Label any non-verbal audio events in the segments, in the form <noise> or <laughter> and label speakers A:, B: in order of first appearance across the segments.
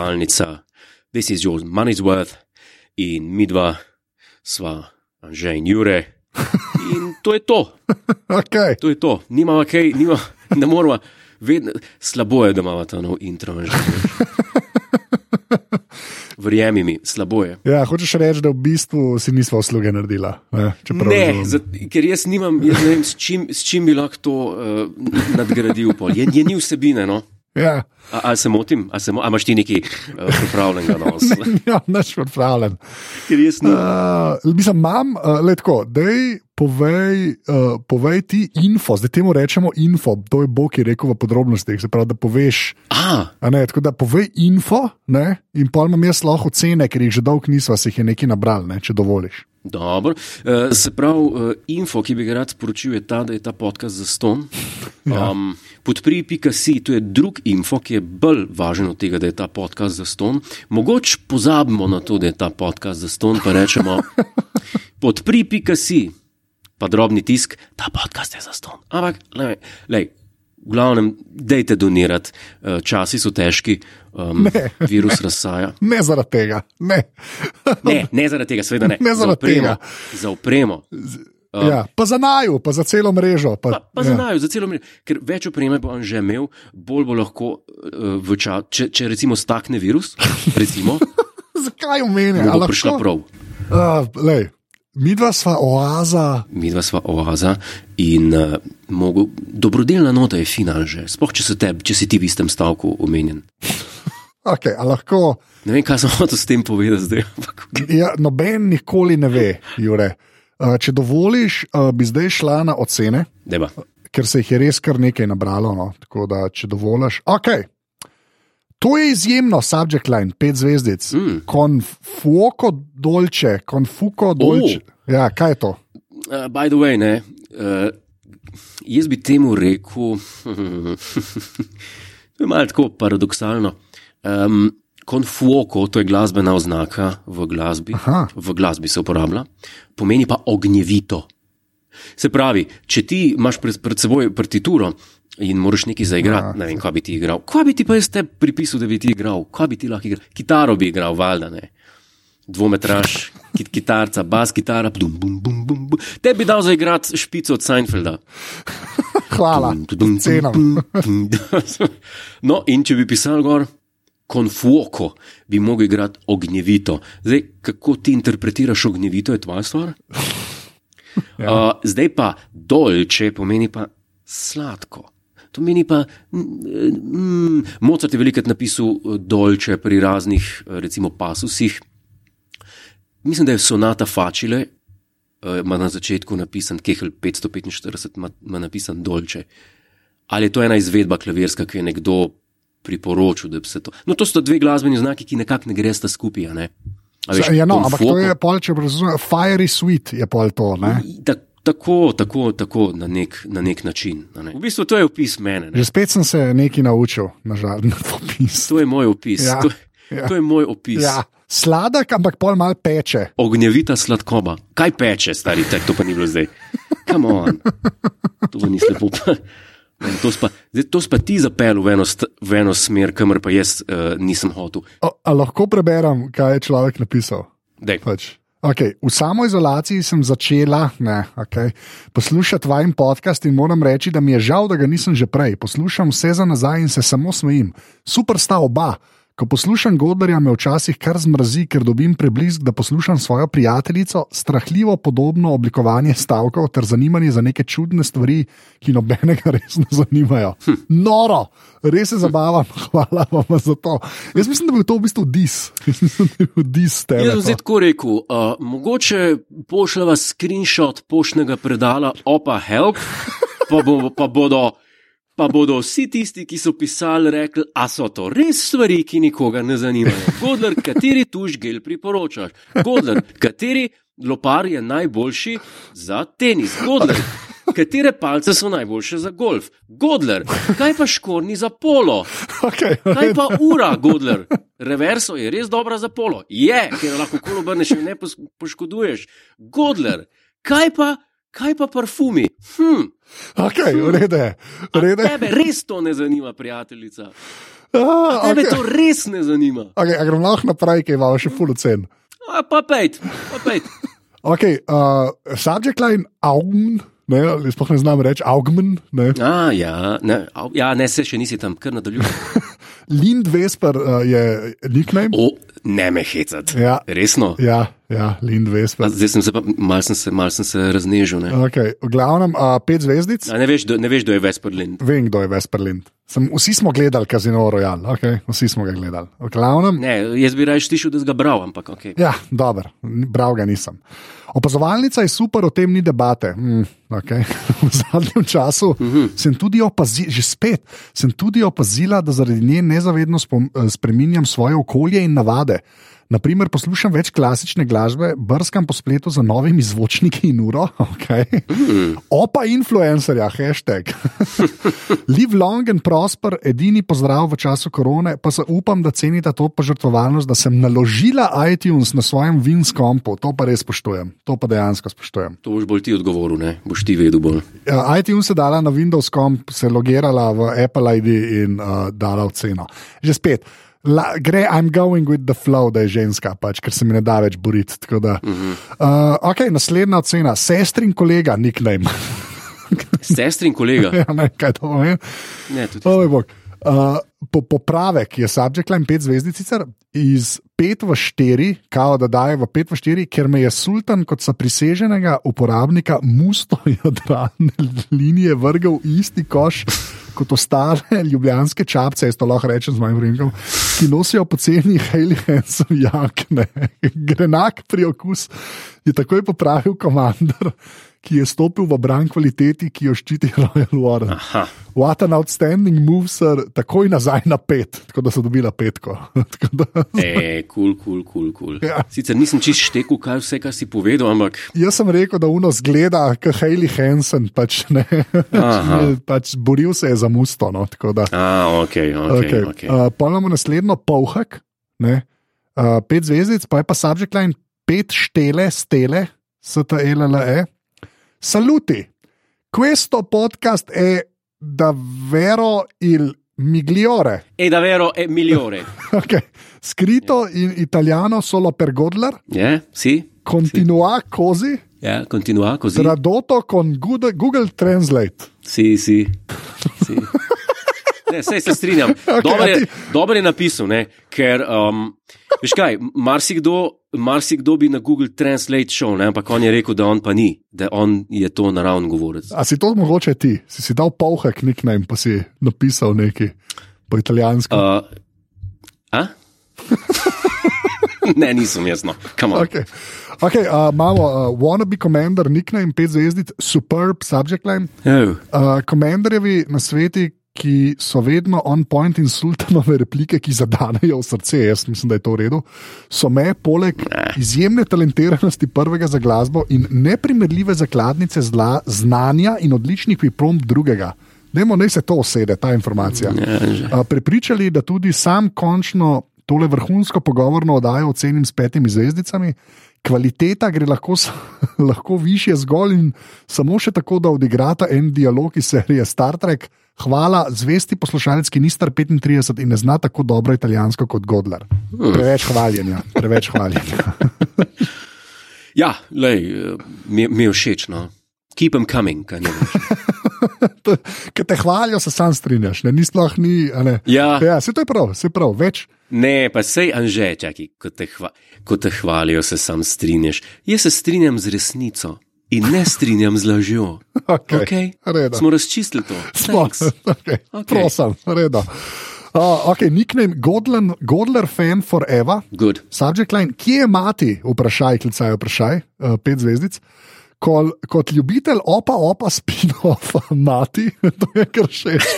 A: opazovalnica, This is your money's worth, in mi dva sva Anže in Jure. In to je to, <laughs>
B: Okay.
A: to je to. Nimamo kaj, nima, ne moramo, vedno, slabo je, da imamo ta nov intro. <laughs> Verjemi mi, slabo je.
B: Ja, hočeš reči, da v bistvu si nismo usluge naredila. Ne,
A: Ne, zat, ker jaz nimam, jaz ne vem, s čim, s čim bi lahko to uh, nadgradil. Pol. Je, je ni vsebine. No?
B: Ja,
A: A, ali se motim, ali, se mo, imaš ti nekaj uh, pripravljenega na nos? <laughs>
B: ja naš pripravljen.
A: Ker jaz ne.
B: Uh, mislim, imam, uh, le tako, dej, povej, uh, povej ti info, zdaj temu rečemo info, to je Bog je rekel v podrobnostih, se pravi, da poveš.
A: A,
B: Ne, tako da povej info, ne, in pa imam jaz lahko cene, ker jih že dolgo nisva, se jih je nekaj nabral, ne, če dovoliš.
A: Dobro. Uh, se pravi, uh, info, ki bi ga rad sporočil, je ta, da je ta podcast za ston. Um, Podpri.si, to je drug info, ki je bolj važen od tega, da je ta podcast za ston. Mogoče pozabimo na to, da je ta podcast za ston, pa rečemo <laughs> podpri.si, pa drobni tisk, ta podcast je za ston. Ampak, lej, lej, v glavnem, dejte donirati, uh, časi so težki, um,
B: Ne.
A: virus razsaja. <laughs>
B: Ne zaradi tega, ne. <laughs>
A: Ne, ne zaradi tega, seveda ne. <laughs>
B: Ne zaradi
A: za opremo,
B: tega.
A: Za opremo.
B: Uh, ja, pa za naju, pa za celo mrežo. Pa,
A: Pa, pa
B: ja.
A: za naju, za celo mrežo. Ker več opreme bo on že imel, bolj bo lahko, uh, v ča, če, če recimo stakne virus, recimo,
B: Zakaj omenjam?
A: bo prišla prav.
B: Uh, lej, mi dva sva oaza.
A: Mi dva sva oaza in uh, mogo, dobrodelna nota je final že, sploh če, teb, če si ti v istem stavku omenjen. <laughs>
B: Okay, lahko,
A: Ne vem, kaj sem <laughs> hotel s tem povedati zdaj. ampak
B: ja, noben nikoli ne ve, Jure. Uh, če dovoliš, uh, bi zdaj šla na ocene,
A: Deva.
B: ker se jih je res kar nekaj nabralo. No? Tako da, če dovoliš. Okay. To je izjemno, subject line, pet zvezdic.
A: Mm.
B: Konfuoko dolče, konfuko dolče. Ja, kaj je to?
A: Uh, by the way, ne, uh, jaz bi temu rekel, <laughs> to je malo tako paradoksalno. Um, Konfuoko, to je glasbena oznaka v glasbi,
B: Aha.
A: v glasbi se uporablja, pomeni pa ognjevito. Se pravi, če ti imaš pred, pred seboj partituro in moraš nekaj zaigrati, ne vem, kaj bi ti igral. Kaj bi ti pa jaz te pripisal, da bi ti igral? Kaj bi ti lahko igral? Kitaro bi igral, valjda ne. Dvometraž, kit, kitarca, bas, kitara, bum, bum, bum, bum, bum. Te bi dal zaigrati špico od Seinfelda. <laughs>
B: Hvala, cenim.
A: No, in če bi pisal gor, konfuoko, bi mogel igrati ognjevito. Zdaj, kako ti interpretiraš ognjevito, je tvoja stvar. Ja. Uh, zdaj pa dolče pomeni pa sladko. To meni pa, mm, Mozart je velikrat napisal eh, dolče pri raznih, eh, recimo, pasusih. Mislim, da je sonata Facile, uh, ima na začetku napisan Kehl 545, ima, ima napisan dolče. Ali je to ena izvedba klavirska, ki je nekdo priporočil, da bi se to. No, to so dve glasbeni znaki, ki nekako ne gresta skupaj. Veš,
B: Ja, no, ampak to
A: konfuoko-
B: je pol, če razumem, fiery sweet je pol to. Ne?
A: Tako, tako, tako na nek, na nek način. a Ne? V bistvu to je opis mene. Ne?
B: Že spet sem se nekaj naučil, nažal, na to pismo.
A: To je moj opis.
B: Ja,
A: to,
B: ja.
A: to je moj opis.
B: Ja, sladek, ampak pol mal peče.
A: Ognjevita sladkoba. Kaj peče, stari tek, to pa ni bilo zdaj. Kam on? To pa ni slepo. Ne, To spa, zdaj, to spa ti zapel v eno, v eno smer, kamor pa jaz uh, nisem hotel.
B: A, a lahko preberem, kaj je človek napisal?
A: Dej.
B: Pač. Okay. V samoizolaciji sem začela ne, okay, poslušati vajen podcast in moram reči, da mi je žal, da ga nisem že prej. Poslušam vse za nazaj in se samo smejim. Super sta oba. Ko poslušam Godlerja, me včasih kar zmrazi, ker dobim preblisk, da poslušam svojo prijateljico, strahljivo podobno oblikovanje stavkov ter zanimanje za neke čudne stvari, ki nobenega res ne zanimajo. Hm. Noro, res se zabavam, hvala vam za to. Jaz mislim, da bi to v bistvu dis. <laughs> Dis tebe.
A: Jaz sem tako rekel, uh, mogoče pošljava screenshot poštnega predala opa help, pa, bo, pa, bodo, pa bodo vsi tisti, ki so pisali, rekli, a so to res stvari, ki nikoga ne zanimajo. Godler, kateri tuš gel priporočaš? Godler, kateri lopar je najboljši za tenis? Godler, katere palce so najboljše za golf? Godler, kaj pa škorni za polo?
B: Okay,
A: Kaj pa ura, Godler? Reverso je res dobra za polo. Je, ker lahko kolo obrneš in ne poškoduješ. Godler, kaj pa, kaj pa parfumi? Hm,
B: okay, v redu je.
A: tebe res to ne zanima, prijateljica.
B: Ah,
A: Tebe
B: okay.
A: to res ne zanima.
B: Okay, a gremo lahko naprej, kaj imamo še full ocen.
A: A, pa pejt, pa pejt. <laughs>
B: Okay, uh, subject line Augmen, ne, ali sploh ne znam reči Augmen, ne.
A: A, ja, ne, au, ja, ne, se še nisi tam, kar nadaljuj. <laughs>
B: Lind Vesper uh, je nickname.
A: O, ne me hecat.
B: Ja.
A: Resno.
B: Ja, ja, Lind
A: A,
B: Vesper.
A: zdaj sem se pa, mal sem se, mal sem se raznežil. Ne,
B: Okay, v glavnem, uh, pet zvezdic.
A: A, ne, veš, do, ne veš, kdo je Vesperlind.
B: Vem, kdo je Vesper Lind. Sem, vsi smo gledali Casino Royale, okay? vsi smo ga gledali. V glavnem,
A: Ne, jaz bi raje slišal, da si ga bral, ampak ok.
B: Ja, dober, bral ga nisem. Opazovalnica je super, o tem ni debate. Mm, okay. <laughs> V zadnjem času uh -huh. sem tudi opazila, že spet sem tudi opazila, da zaradi nje nezavedno eh, spreminjam svoje okolje in navade. Naprimer, poslušam več klasične glasbe, brskam po spletu za novimi zvočniki in uro. <laughs> Okay. Mm. Opa influencerja, hashtag. <laughs> Live long and prosper, edini pozdrav v času korone, pa se upam, da cenite to požrtvovalnost, da sem naložila iTunes na svojem Winscompu. To pa res spoštujem, to pa dejansko spoštujem.
A: To boš bolj ti odgovoril, ne, boš ti vedel bolj.
B: Ja, iTunes je dala na Windows Comp, se logirala v Apple ID in uh, dala oceno. Že spet. La, gre, I'm going with the flow, da je ženska, pač, ker se mi ne da več boriti. tako da. Uh, okay, naslednja ocena, sestrin kolega, nickname. <laughs>
A: Sestri in kolega.
B: ja, ne, kaj to pomeni?
A: Ne, tudi.
B: Oh, bog. Uh, po, popravek je subject line 5 zvezdic, sicer iz 5 v 4, kao da daje v 5 v 4, ker me je sultan kot zapriseženega uporabnika musto <laughs> jadralne linije vrgel v isti koš. Kot ostale <laughs> ljubljanske čapce, jaz to lahko rečem z mojim ringom, ki nosijo poceni Hailey Hansen jakne. <laughs> Grenak pri okus je takoj popravil komandar, ki je stopil v bran kvaliteti, ki jo ščiti <laughs> Royal Warren.
A: Aha.
B: What an outstanding move, sir, takoj nazaj na pet, tako da so dobila petko. Tako da-
A: E, kul, kul, kul, kul.
B: Ja.
A: Sicer nisem čist štekel, kaj vse, kar si povedal, ampak
B: Jaz sem rekel, da uno zgleda, kot Hailey Hansen, pač ne. Pač boril se je za musto. No, tako da.
A: A, ok, ok.
B: Okay.
A: okay.
B: Uh, Pojmo naslednjo povhek, ne? uh, pet zvezdic, pa je pa subject line, pet štele, stele, STLLE. Saluti, questo podcast è davvero il migliore.
A: E davvero è migliore. <laughs>
B: Okay. Scritto in italiano solo per Godler,
A: Je, si?
B: continua così,
A: Ja, continua così.
B: tradotto con Google, Google Translate.
A: Si, si. si. Ne, sej se strinjam. <laughs>
B: Okej,
A: Dobro je, dober je napisal, ne? ker um, veš kaj, marsikdo, marsikdo bi na Google Translate šel, ne? ampak on je rekel, da on pa ni, da on je to naravni govorec.
B: A si to mogoče ti? Si si dal povhek nickname, pa si napisal nekaj po italijansko.
A: Uh, a? <laughs> ne, nisem. Come on.
B: Okay. Okay, uh, imamo uh, wannabe commander, nickname, pet zvezdic, superb subject line.
A: Oh.
B: Uh, na sveti, ki so vedno on point in sultanove replike, ki zadanejo v srce, jaz mislim, da je to v redu, so me, poleg izjemne talentiranosti prvega za glasbo in neprimerljive zakladnice zla, znanja in odličnih pripomb drugega. Dajmo, naj se to osede, ta informacija.
A: Ja.
B: Uh, prepričali, da tudi sam končno tole vrhunsko pogovorno oddajo ocenim s petimi zvezdicami. Kvaliteta gre lahko, <laughs> lahko više zgolj in samo še tako, da odigrata en dialog iz serije Star Trek. Hvala, zvesti poslušalec, ki ni star 35 in ne zna tako dobro italijansko kot Godler. Preveč hvaljenja, preveč hvaljenja. <laughs>
A: Ja, lej, eh, mi, mi je všeč. No. Keep them coming. <laughs>
B: Ker te hvalijo, se sam strinjaš, ne, ni sploh ni.
A: Ja.
B: ja se to je prav, se prav, več.
A: Ne, pa sej anže, čakaj, ko te, hva, ko te hvalijo, se sam strinjaš. Jaz se strinjam z resnico in ne strinjam z lažjo.
B: Okay.
A: Okay?
B: Redo.
A: Smo razčistili to.
B: Smo, <laughs> okay.
A: Okej.
B: prosim, redo. Uh, ok, nickname Godler, Godler fan forever.
A: Good.
B: Subject line, kje je mati, vprašaj, klicaj, vprašaj, uh, pet zvezdic. Kol, kot ljubitelj opa, opa, <laughs> spin-offa, mati, to je kar všeč.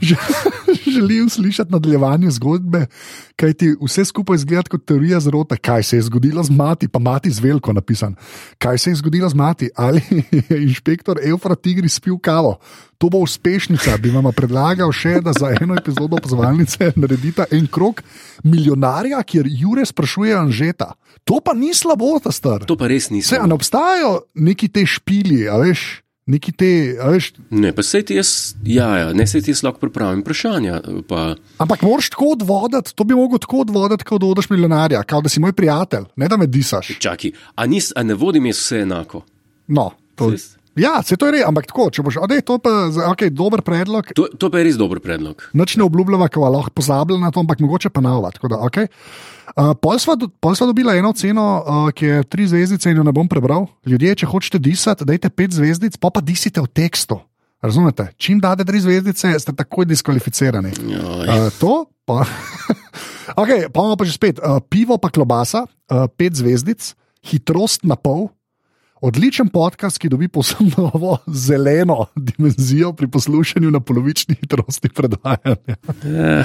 B: Že- <laughs> Želim slišati nadaljevanje zgodbe, kaj ti vse skupaj izgleda kot teorija zrote. Kaj se je zgodilo z mati, pa mati z veliko napisan. Kaj se je zgodilo z mati, ali je inšpektor Eufra Tigri spil kavo. To bo uspešnica, bi vam predlagal še, da za eno epizodo opazovalnice naredite en krok milijonarja, kjer Jure sprašuje Anžeta. To pa ni slabo, ta star.
A: To pa res
B: Se,
A: nisem.
B: a ne obstajajo neki te špili, a veš, neki te, veš,
A: Ne, pa sej ti jaz, ja, ja, ne sej ti jaz lahko pripravim vprašanja. Pa,
B: ampak moraš tako odvoditi, to bi mogel tako odvoditi, kot da odeš milijonarja, kot da si moj prijatelj, ne da me disaš.
A: čaki, a, nis, a ne vodim jaz vse enako?
B: No, to,
A: Saj-
B: ja, se to je res, ampak tako, če boš, odej, to pa je okay, dober predlog.
A: To, to pa je res dober predlog.
B: Noč ne obljubljava, ko lahko pozabila na to, ampak mogoče pa da, Okay. Uh, pol, sva, pol sva dobila eno ceno, uh, ki je tri zvezdice in jo ne bom prebral. Ljudje, če hočete disati, dajte pet zvezdic, pa pa disite v tekstu. Razumete? Čim date tri zvezdice, ste takoj diskvalificirani.
A: Joj.
B: Uh, to pa. <laughs> okay, pa imamo pa že spet uh, pivo, pa klobasa, uh, pet zvezdic, hitrost na pol. Odličen podcast, ki dobi posebno <laughs> novo zeleno dimenzijo pri poslušanju na polovični hitrosti predvajanja.
A: Eh,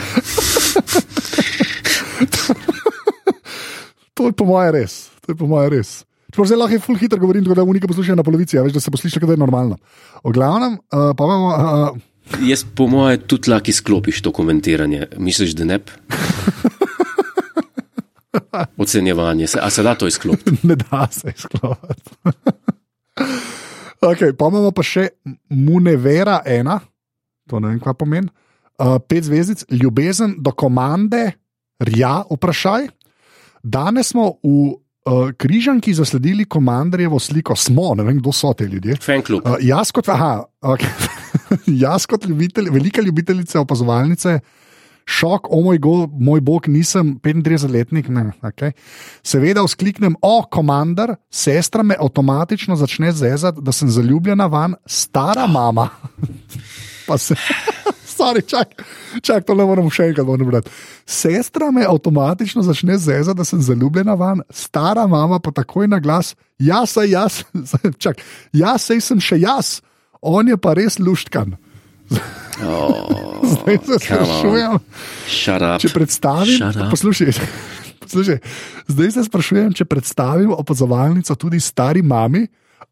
B: To je po mojem res. To je po mojem res. Čeprav zdaj lahko je full hitro govorim, tako da unika poslušajo na polovici, a veš, da se posluša, da je normalno. O glavnem, uh, pa imamo. Uh,
A: jaz, po mojem, tudi lahko izklopiš to komentiranje. Misliš, da ne? <laughs> Ocenjevanje, se, a se da to izklopiti? <laughs>
B: ne da se izklopiti. <laughs> okay, pa imamo pa še Munevera ena, to ne vem, kaj pomeni. Uh, pet zvezdic, ljubezen do komande, rja, vprašaj. Danes smo v uh, križanki zasledili komandarjevo sliko, smo, ne vem, kdo so ti ljudje.
A: Fan klub.
B: Uh, jaz kot, aha, okay. jaz kot ljubitelj, velika ljubiteljica opazovalnice, šok, o moj, go, moj bog, nisem 35-letnik. Ne, okay. Seveda vzkliknem, o, komandar, sestra me avtomatično začne zezati, da sem zaljubljena van, stara mama. <laughs> pa se. <laughs> Sorry, čak, čak, to ne morem še enkrat brati. Sestra me avtomatično začne zezati, da sem zaljubljena van, stara mama pa takoj na glas, jaz, saj jaz, <laughs> čak, jaz, sem še jaz, on je pa res luštkan.
A: Oh, <laughs>
B: Zdaj se sprašujem,
A: Shut up.
B: če predstavim. Poslušaj, <laughs> poslušaj, zdaj se sprašujem, če predstavim opazovalnico tudi stari mami,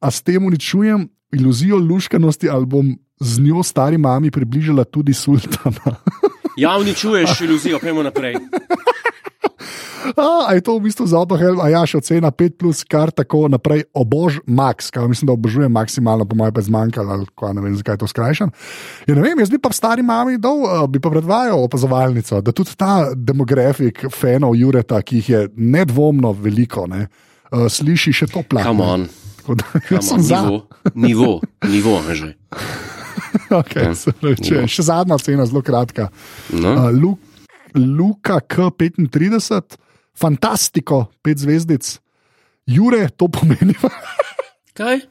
B: a s tem uničujem iluzijo luškanosti, ali bom z njo stari mami približala tudi sultana.
A: Ja, uničuješ <laughs> iluzijo, gremo naprej. <laughs>
B: A, a je to v bistvu za opohel, a ja, še ocena 5, plus, kar tako naprej, obož, max, kaj mislim, da obožujem maksimalno, po mojem, pa zmanjkalo, ali kaj, ne vem, zakaj je to skrajšan. Ja, ne vem, jaz bi pa stari mami dol, uh, bi pa predvajal opazovalnico, da tudi ta demografik fanov Jureta, ki jih je nedvomno veliko, ne, uh, sliši še to plat.
A: Come on.
B: Tako da,
A: Come on. Nivo, nivo, nivo že. <laughs>
B: Okay,
A: Ja.
B: se pravičujem. še zadnja ocena, zelo kratka.
A: No?
B: Uh, Lu, Luka K35, fantastiko, pet zvezdic. Jure, to pomeni.
A: Kaj? <laughs>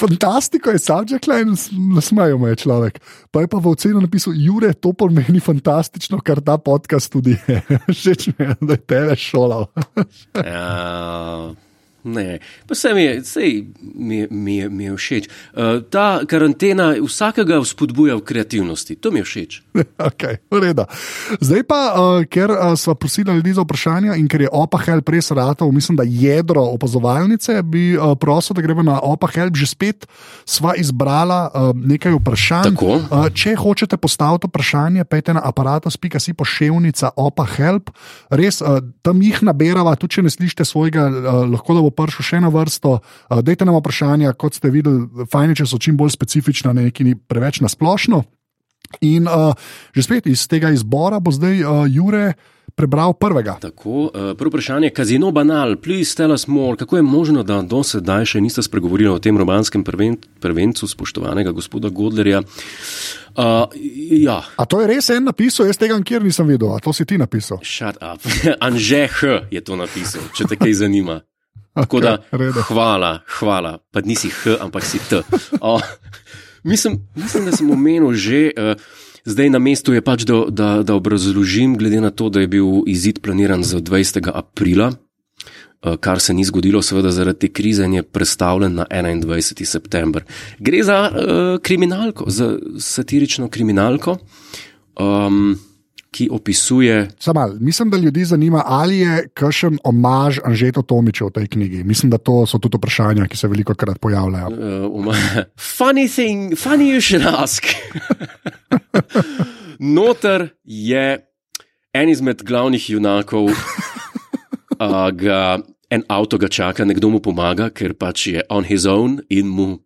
B: Fantastiko je subject line, nasmejo me človek. Pa je pa v ocenu napisal, Jure, to pomeni fantastično, kar ta podcast tudi je. <laughs> Všeč mi je, da je tebe šolal.
A: Ja, ne, pa se mi je, sej, mi, je- mi, je- mi je všeč. Uh, ta karantena vsakega vzpodbuja v kreativnosti, to mi je všeč. <laughs>
B: okay, v redu. Zdaj pa, uh, ker uh, smo prosili ljudi za vprašanja in ker je Opa Help res ratov, mislim, da jedro opazovalnice, bi uh, prosil, da gremo na Opa Help. Že spet sva izbrala uh, nekaj vprašanj.
A: Tako.
B: Uh, če hočete postaviti vprašanje, pejte na aparatus.si poševnica Opa Help. Res, uh, tam jih naberava, tudi če ne slišite svojega, uh, lahko da bo prišel še na vrsto. Uh, dajte nam vprašanja, kot ste videli, fajn, je, če so čim bolj specifična, ne neki preveč nasplošno. In uh, že spet iz tega izbora bo zdaj uh, Jure prebral prvega.
A: Tako, uh, prvo vprašanje, kazino banal, please tell us more, kako je možno, da do sedaj še niste spregovorili o tem romanskem prven, prvencu spoštovanega gospoda Godlerja? Uh, ja,
B: A to je res en napisal, jaz tega nikjer nisem videl, a to si ti napisal.
A: shut up. <laughs> Anže H je to napisal, če te kaj zanima. Tako da,
B: redo.
A: hvala, hvala, pa nisi H, ampak si T. O, mislim, mislim, da sem omenil že, uh, zdaj na mestu je pač, da, da, da obrazložim, glede na to, da je bil izid planiran za 20. aprila, uh, kar se ni zgodilo, seveda zaradi te krize, in je predstavljen na 21. september. Gre za uh, kriminalko, za satirično kriminalko. Um, Ki opisuje
B: Samal, mislim, da ljudi zanima, ali je kakšen omaž Anžeto Tomiča v tej knjigi. Mislim, da to so tudi vprašanja, ki se veliko krat pojavljajo.
A: Uh, um, funny thing, funny you should ask. <laughs> Noter je en izmed glavnih junakov, uh, ga en avto ga čaka, nekdo mu pomaga, ker pač je on his own in mu,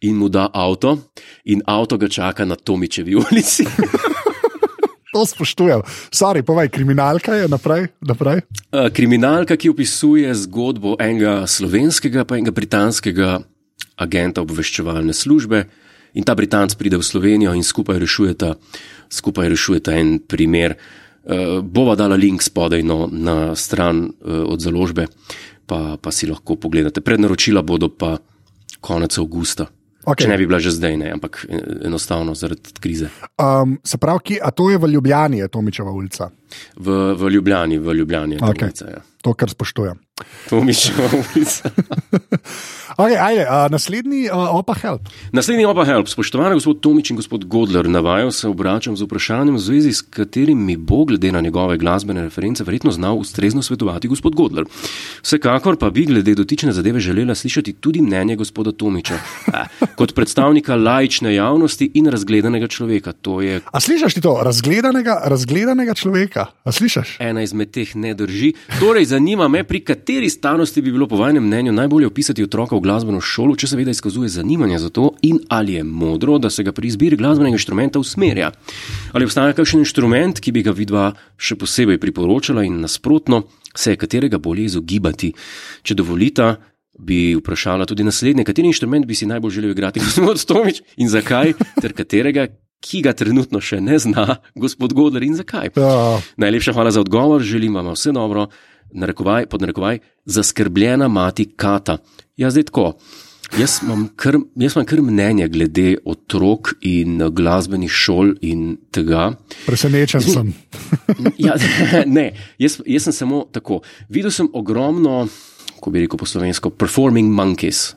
A: in mu da avto, in avto ga čaka na Tomičevi ulici. <laughs> <laughs>
B: To spoštujem. Sorry, povej, kriminalka je naprej. naprej.
A: Uh, kriminalka, ki opisuje zgodbo enega slovenskega in enega britanskega agenta obveščevalne službe. In ta Britanc pride v Slovenijo in skupaj rešujeta, skupaj rešujeta en primer. Uh, bova dala link spodaj no, na stran uh, od založbe, pa, pa si lahko pogledate. Prednaročila bodo pa konec avgusta. Okay. Če ne bi bila že zdaj, ne, ampak enostavno zaradi krize.
B: Um, se pravi, a to je v Ljubljani, je Tomičeva ulica?
A: V, v Ljubljani, v Ljubljani
B: okay.
A: ulica. Ja.
B: To, kar spoštujem.
A: Tomičeva ulica. <laughs>
B: okay, ajde, uh, naslednji uh, opa help.
A: Naslednji opa help. Spoštovani gospod Tomič in gospod Godler, navajajo se obračam z vprašanjem, v zvezi s katerim mi bo, glede na njegove glasbene reference, verjetno znal ustrezno svetovati gospod Godler. Vsekakor pa bi glede dotične zadeve želela slišati tudi mnenje gospoda Tomiča, a, kot predstavnika laične javnosti in razgledanega človeka. Je...
B: A slišiš ti to, razgledanega, razgledanega človeka? A slišiš?
A: Ena izmed teh ne drži. Torej, zanima me, pri kateri starosti bi bilo po vašem mnenju najbolje opisati otroka v glasbeno šolo, če seveda izkazuje zanimanje za to in ali je modro, da se ga pri izbiri glasbenega inštrumenta usmerja. Ali obstaja kakšen inštrument, ki bi ga vidva še posebej priporočala in nasprotno, se je katerega bolje izogibati. Če dovolita, bi vprašala tudi naslednje, kateri inštrument bi si najbolj želel igrati, <laughs> gospod Tomič, in zakaj, ter katerega. Ki ga trenutno še ne zna, gospod Godler, in zakaj? Ja. Najlepša hvala za odgovor, želim vam vse dobro, narekovaj, pod narekovaj, zaskrbljena mati Kata. Ja, zdaj tako. Jaz imam, kar, jaz imam kar mnenje glede otrok in glasbenih šol in tega.
B: Presenečen sem. <laughs>
A: ja, <laughs> ne, jaz, jaz sem samo tako. Videl sem ogromno, ko bi rekel po slovensko, performing monkeys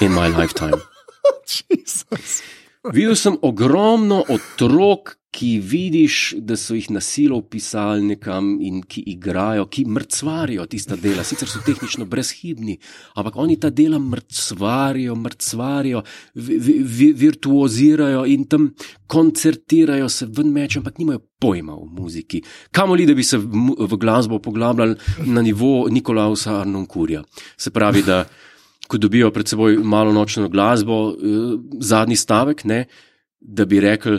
A: in my lifetime. <laughs> <laughs> Videl sem ogromno otrok, ki vidiš, da so jih nasilo upisali nekam in ki igrajo, ki mrcvarijo tista dela. Sicer so tehnično brezhibni, ampak oni ta dela mrcvarijo, mrcvarijo, vi, vi, virtuozirajo in tam koncertirajo, se ven meče, ampak nimajo pojma o muziki. Kamoli, da bi se v, v glasbo poglabljali na nivo Nikolausa Arnonkurja. Se pravi, da ko dobijo pred seboj malo nočno glasbo, eh, zadnji stavek, ne, da bi rekli,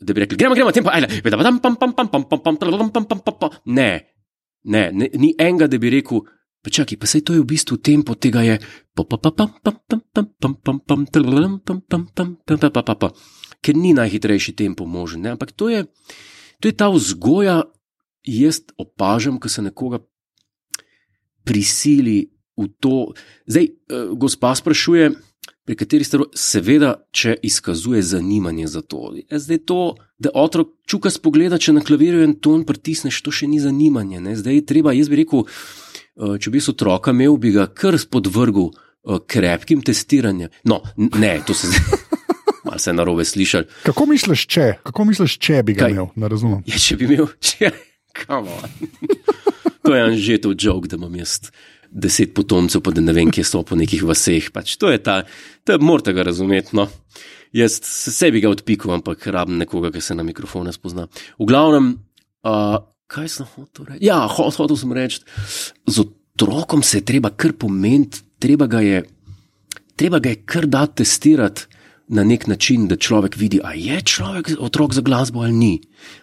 A: da bi rekli, gremo, gremo, tempo, ajde, vedno, pam, pam, pam, pam, pam, pam, pam, pam, pam, pam, pam, pam, ne, ne, ni enega, da bi rekel, pa čakaj, pa sej to je v bistvu tempo tega je, pa pa pa pam, pam, pam, pam, pam, pam, pam, pam, pam, pam, pam, pam, pam, pam, ker ni najhitrejši tempo možen, ne, ampak to je, to je ta vzgoja, jaz opažam, ko se nekoga prisili v to, zdaj, gospa sprašuje, pri kateri ste, seveda, če izkazuje zanimanje za to. Ja, zdaj to, da otrok čuka spogleda, če na klavirju en ton pritisneš, to še ni zanimanje. Ne? Zdaj je treba, jaz bi rekel, eh, če bi se otroka imel, bi ga kar spodvrgel eh, krepkim testiranjem. No, ne, to se zdaj. <laughs> Malo se je narobe slišal.
B: Kako misliš, če, Kako misliš, če bi ga Kaj? imel? Ne razumem.
A: Ja, če bi imel, <laughs> če, kam on. <laughs> to je en že to jok, da imam jaz deset potomcev, pa ne vem, kje so po nekih vaseh. Pač to je ta, to morate ga razumeti. No. Jaz se sebi ga odpikam, ampak rabim nekoga, ki se na mikrofone spozna. V glavnem, uh, kaj sem hotel reči? Ja, hotel sem reči, z otrokom se je treba kar pomeniti, treba ga je, treba ga je kar dati testirati. Na nek način, da človek vidi, ali je človek otrok za glasbo ali ni.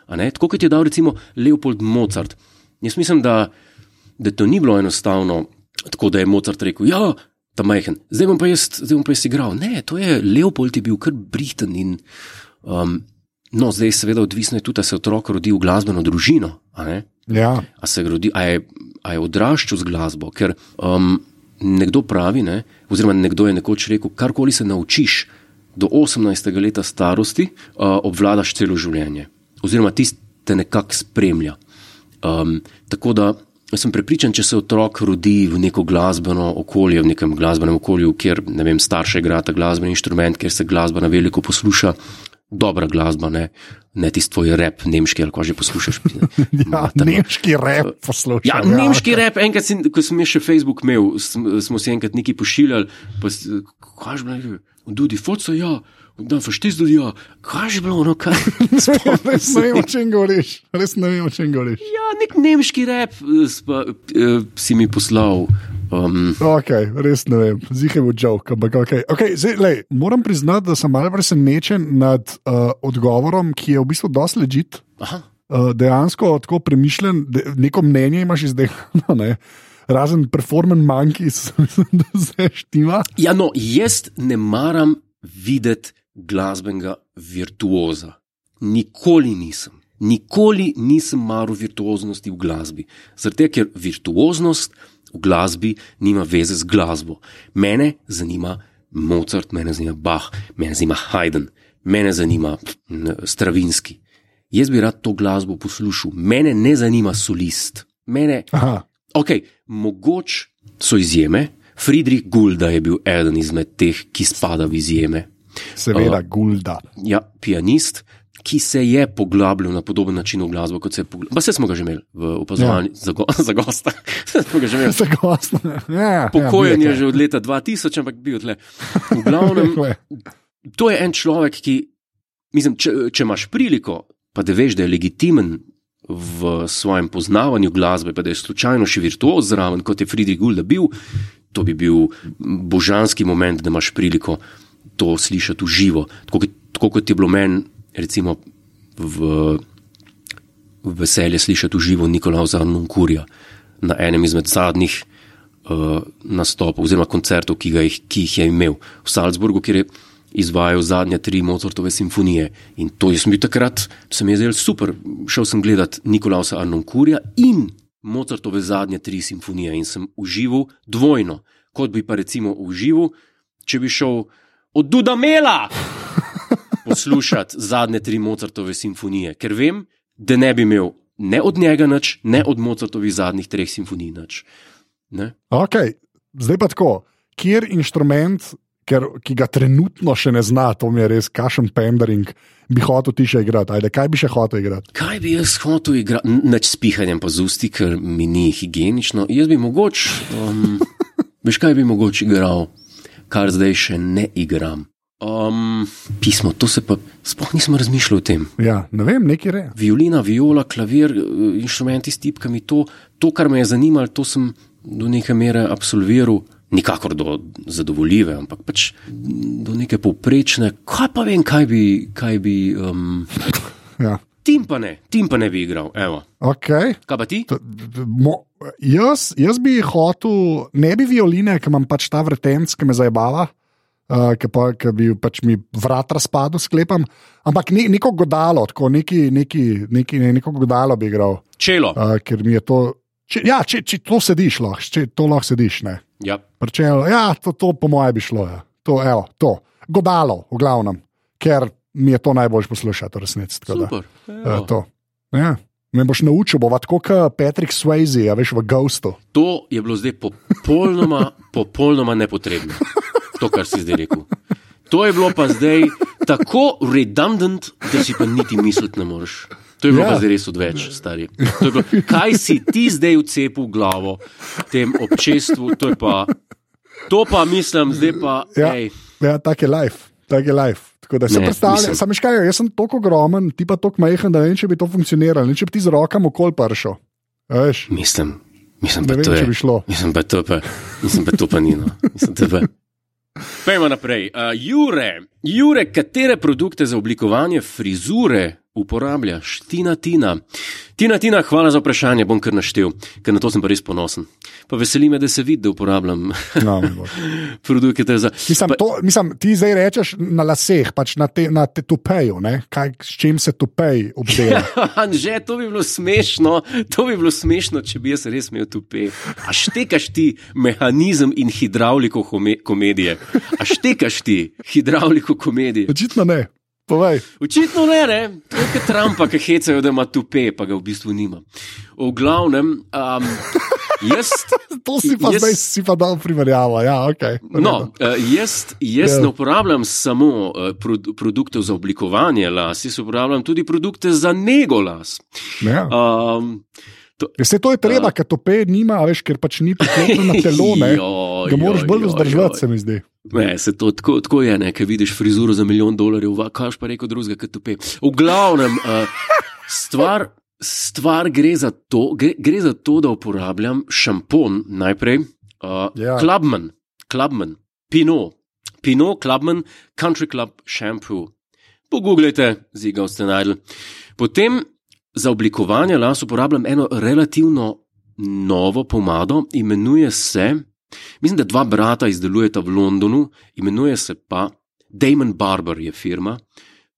A: Tako kot je dal recimo Leopold Mozart. Jaz mislim, da, da to ni bilo enostavno Tako da je Mozart rekel: Ja, ta majhen, zdaj bom pa jaz, zdaj bom pa jaz igral. Ne, to je Leopold, je bil kar briten. In, um, no, zdaj je seveda odvisno tudi, da se otrok rodi v glasbeno družino. A,
B: ja.
A: a se rodi, a je, a je odraščal z glasbo. Ker um, nekdo pravi, ne, oziroma nekdo je nekoč rekel: karkoli se naučiš do 18. leta starosti, uh, obvladaš celo življenje. Oziroma, tisti te nekako spremlja. Um, tako da Jaz sem prepričan, če se otrok rodi v neko glasbeno okolje, v nekem glasbenem okolju, kjer ne vem, starše igrajo glasbeni inštrument, kjer se glasba na veliko posluša, dobra glasba, ne, ne tisti tvoj rep, nemški ali kaj že poslušaš. <laughs>
B: Ja,
A: Materno.
B: nemški rep poslušam.
A: Ja, nemški rep, enkrat, si, ko sem jaz še Facebook imel, sm- smo si enkrat nekaj pošiljali, pa kaj že bilo, tudi foco, ja, da faštis tudi, ja, kaj že bilo, no kaj. <laughs>
B: Res ne vem, o čem govoriš. Res ne vem, o čem govoriš.
A: Ja, nek nemški rep eh, spa, eh, si mi poslal. Um,
B: Ok, res ne vem, zihaj bo joke, ampak ok. okay zdaj, lej, moram priznati, da sem malo presenečen nad uh, odgovorom, ki je v bistvu dosti ležit. Uh, dejansko tako premišljen, de, neko mnenje imaš izdelano, <laughs> ne? razen performance monkeys, <laughs> da se štima.
A: Ja, no, jaz ne maram videti glasbenega virtuoza. Nikoli nisem. Nikoli nisem maral virtuoznosti v glasbi. Zato, ker virtuoznost v glasbi nima veze z glasbo. Mene zanima Mozart, mene zanima Bach, mene zanima Haydn, mene zanima Stravinski. Jaz bi rad to glasbo poslušal, mene ne zanima solist. Mene,
B: Aha,
A: Ok, mogoče so izjeme. Friedrich Gulda je bil eden izmed teh, ki spada v izjeme.
B: seveda, uh. Gulda.
A: Ja, pianist, ki se je poglabljal na podoben način v glasbo, kot se je poglabljal. Pa se smo ga že imeli v opazovanju ja. za, go, za gosta. <laughs>
B: Se gostno. Ja,
A: Pokojen
B: ja,
A: je že od leta 2000, ampak bil tle. V glavnem, <laughs> to je en človek, ki, mislim, če, če imaš priliko, pa da veš, da je legitimen v svojem poznavanju glasbe, pa da je slučajno še virtuoz zraven, kot je Friedrich Gulda bil, to bi bil božanski moment, da imaš priliko to slišati v živo. Tako, tako kot je bilo meni, recimo, v, veselje slišati v živo Nikolausa Nunkurja na enem izmed zadnjih uh, nastopov oziroma koncertov, ki, jih, ki jih je imel v Salzburgu, kjer je izvajal zadnje tri Mozartove simfonije. In to sem bil takrat, se mi je zdelo super. Šel sem gledat Nikolausa Arnonkurja in Mozartove zadnje tri simfonije in sem užival dvojno, kot bi pa recimo užival, če bi šel od Dudamela poslušati zadnje tri Mozartove simfonije, ker vem, da ne bi imel ne od njega nič, ne od Mozartovih zadnjih treh simfonij nič. Ne?
B: Okay. Zdaj pa tako, kjer inštrument, ker, ki ga trenutno še ne zna, to mi je res kašen pendering, bi hotel ti še igrati. Ajde, kaj bi še hotel igrati?
A: Kaj bi jaz hotel igrati, N- nič s pihanjem pa z usti, ker mi ni higienično. Jaz bi mogoče, um, <laughs> veš kaj bi mogoče igral, kar zdaj še ne igram. Um, pismo, to se pa sploh nisem razmišljal o tem.
B: Ja, ne vem, neki re.
A: Violina, viola, klavir, eh, inštrumenti s tipkami, to, to, kar me je zanimalo, to sem do neke mere absolviral, nikakor do zadovoljive, ampak pač do neke povprečne. Kaj pa vem, kaj bi, kaj bi, um,
B: Ja.
A: tim pa ne, tim pa ne bi igral, evo.
B: Okay.
A: Kaj pa ti?
B: T- t- Mo, jaz, jaz bi hotel, ne bi violine, ker imam pač ta vretenc, ki me zabava, uh, ki, pa, ki bi pač mi vrat razpadel, sklepam. Ampak ne, neko godalo, tako neki, neki, neki, ne, neko godalo bi igral,
A: Čelo.
B: uh, ker mi je to. Če, ja, če, če to sediš, lahko, če to lahko sediš. Ne.
A: Ja.
B: Pričelo, ja, to, to po mojem bi šlo. Ja. To, evo, to. Godalo, v glavnem, ker mi je to najbolj poslušati, resnici. tako da,
A: Super.
B: eh, to. Ja. Me boš naučil, bo tako kot Patrick Swayze, a veš v Ghostu.
A: To je bilo zdaj popolnoma, popolnoma nepotrebno, to, kar si zdaj rekel. To je bilo pa zdaj tako redundant, da si pa niti misliti ne moreš. To je bilo
B: Ja.
A: pa zdaj res odveč, stari. Bilo, kaj si ti zdaj vcepil v glavo tem občestvu, to je pa. To pa mislim, zdaj pa.
B: Ja,
A: ej,
B: ja tak je life. Tak je life. Tako da se predstavljam, sam škaj, jaz sem tako ogromen, ti pa tako majhen, da ne vem, če bi to funkcioniralo, ne če bi ti z rokami okol pršel. Veš,
A: mislim, mislim, pa
B: vem,
A: to je.
B: bi šlo.
A: Mislim, pa to pa, mislim, pa to pa ni. No. Mislim, to pa. Pejmo naprej. Uh, Jure, Jure, katere produkte za oblikovanje frizure uporabljaš? Tina, Tina. Tina, Tina, hvala za vprašanje, bom kar naštel, ker na to sem pa res ponosen. Pa veseli me, da se vidi, da uporabljam
B: No, <laughs>
A: produkte za.
B: Mislim,
A: Pa-
B: to, mislim, ti zdaj rečeš na laseh, pač na, te, na te tupeju, ne? Kaj, s čim se tupej obdela. <laughs>
A: Anže, to bi bilo smešno, to bi bilo smešno, če bi jaz res imel tupe. A štekaš ti mehanizem in hidravliko komedije? A štekaš ti hidravliko komedije?
B: Očitno ne. Povej.
A: Očitno ne, ne. To je kot Trumpa, ki hecajo, da ima tupe, pa ga v bistvu nima. V glavnem, um, jaz. <laughs>
B: To si pa
A: Jaz-
B: zdaj si pa dal primerjavo. Ja, okay.
A: No, uh, jaz jaz
B: Ja.
A: ne uporabljam samo uh, produ produktov za oblikovanje las, jaz uporabljam tudi produkte za nego las.
B: Ja.
A: Um,
B: Vse to je treba, ker to pe nima, veš, ker pač ni <laughs> priklopljen na telo. Ne?
A: Joj,
B: Ga moraš bolj
A: joj.
B: se mi zdi.
A: Ne, se to tako, tako je, ne, ker vidiš frizuro za milijon dolarjev, va, kaš pa reko drugega, kot tupe. V glavnem, uh, stvar, stvar gre, za to, gre, gre za to, da uporabljam šampon najprej, uh,
B: Ja.
A: Clubman, Clubman, Pinot, Pinot, Clubman, Country Club shampoo. Pogooglejte, ziga ste najdel. Potem za oblikovanje las uporabljam eno relativno novo pomado, imenuje se, mislim, da dva brata izdelujeta v Londonu, imenuje se pa Damon Barber je firma,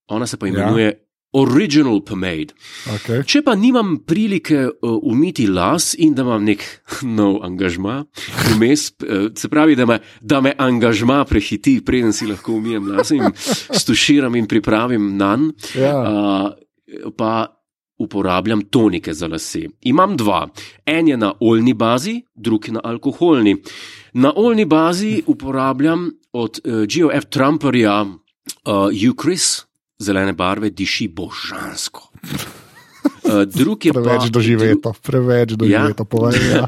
A: ona se pa
B: Ja.
A: imenuje ja. Original Pomade.
B: Okay.
A: Če pa nimam prilike uh, umiti las in da imam nek <laughs> nov angažma, vmes, uh, se pravi, da me, da me angažma prehiti, preden si lahko umijem las in <laughs> stuširam in pripravim na njen,
B: Ja.
A: uh, pa uporabljam tonike za lase. Imam dva. En je na oljni bazi, drugi na alkoholni. Na oljni bazi uporabljam od uh, GOF Trumperja uh, Ukris, zelene barve, diši božansko. Uh, drug je pa,
B: Preveč doživeto, preveč doživeto. Ja. Povej, ja.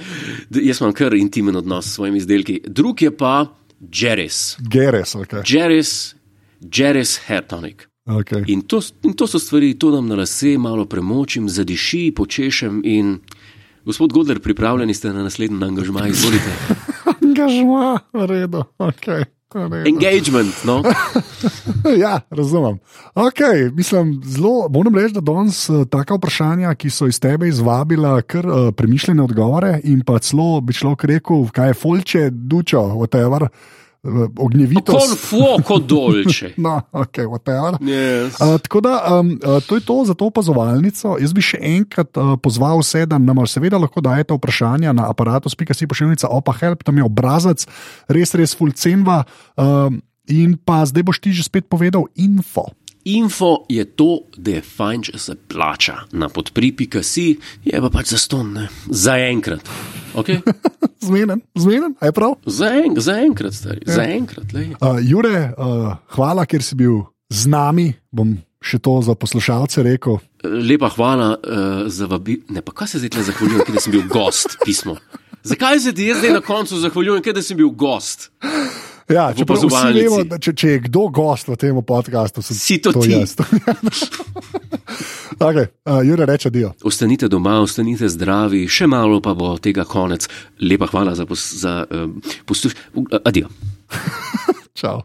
B: <laughs>
A: Jaz imam kar intimen odnos s svojimi izdelki. Drug je pa Jeris.
B: Geres, okay.
A: Jeris, Jeris Hair Tonic.
B: Okay.
A: In to, in to so stvari, to dam na lase, malo premočim, zadiši, počešem. In gospod Godler, pripravljeni ste na naslednji angažma, izvolite. <laughs>
B: Angažma, v redu. Okay. v redu.
A: Engagement, no. <laughs>
B: Ja, razumem. Okay, mislim, zelo, moram reči, da danes uh, taka vprašanja, ki so iz tebe izvabila, kar uh, premišljene odgovore, in pa celo bi človek rekel, kaj je folče, dučo, whatever, uh, ognjevito.
A: Con fuoco dolce. <laughs>
B: No, ok, whatever.
A: Yes.
B: Uh, tako da um, uh, to je to za to opazovalnico. Jaz bi še enkrat uh, pozval vse, da nam seveda lahko dajete vprašanja na aparatus.si pošiljnica opa help, tam je obrazac, res, res fulcenva. Um, in pa zdaj boš ti že spet povedal info.
A: Info je to, da je fajn, če se plača. Na podpri.si je pa pač zaston, ne. Zaenkrat. Okay? <laughs>
B: Zmeden, zmeden, aj prav.
A: Zaen, zaenkrat, stari. Zaenkrat, lej.
B: Uh, Jure, uh, hvala, ker si bil z nami. Bom še to za poslušalce rekel.
A: Lepa hvala uh, za vabilo. Ne, pa kaj se zdaj tle zahvaljujem, ker sem bil gost pismo. Zakaj se ti jaz zdaj na koncu zahvaljujem, ker sem bil gost?
B: Ja,
A: V
B: čeprav vsi vemo, da če, če je kdo gost v tem podkastu,
A: Si to ti.
B: jaz. <laughs> okay, uh, Jure reče dio.
A: Ostanite doma, ostanite zdravi, še malo pa bo tega konec. Lepa hvala za, pos, za uh, poslušanje. Adijo. <laughs>
B: Čau.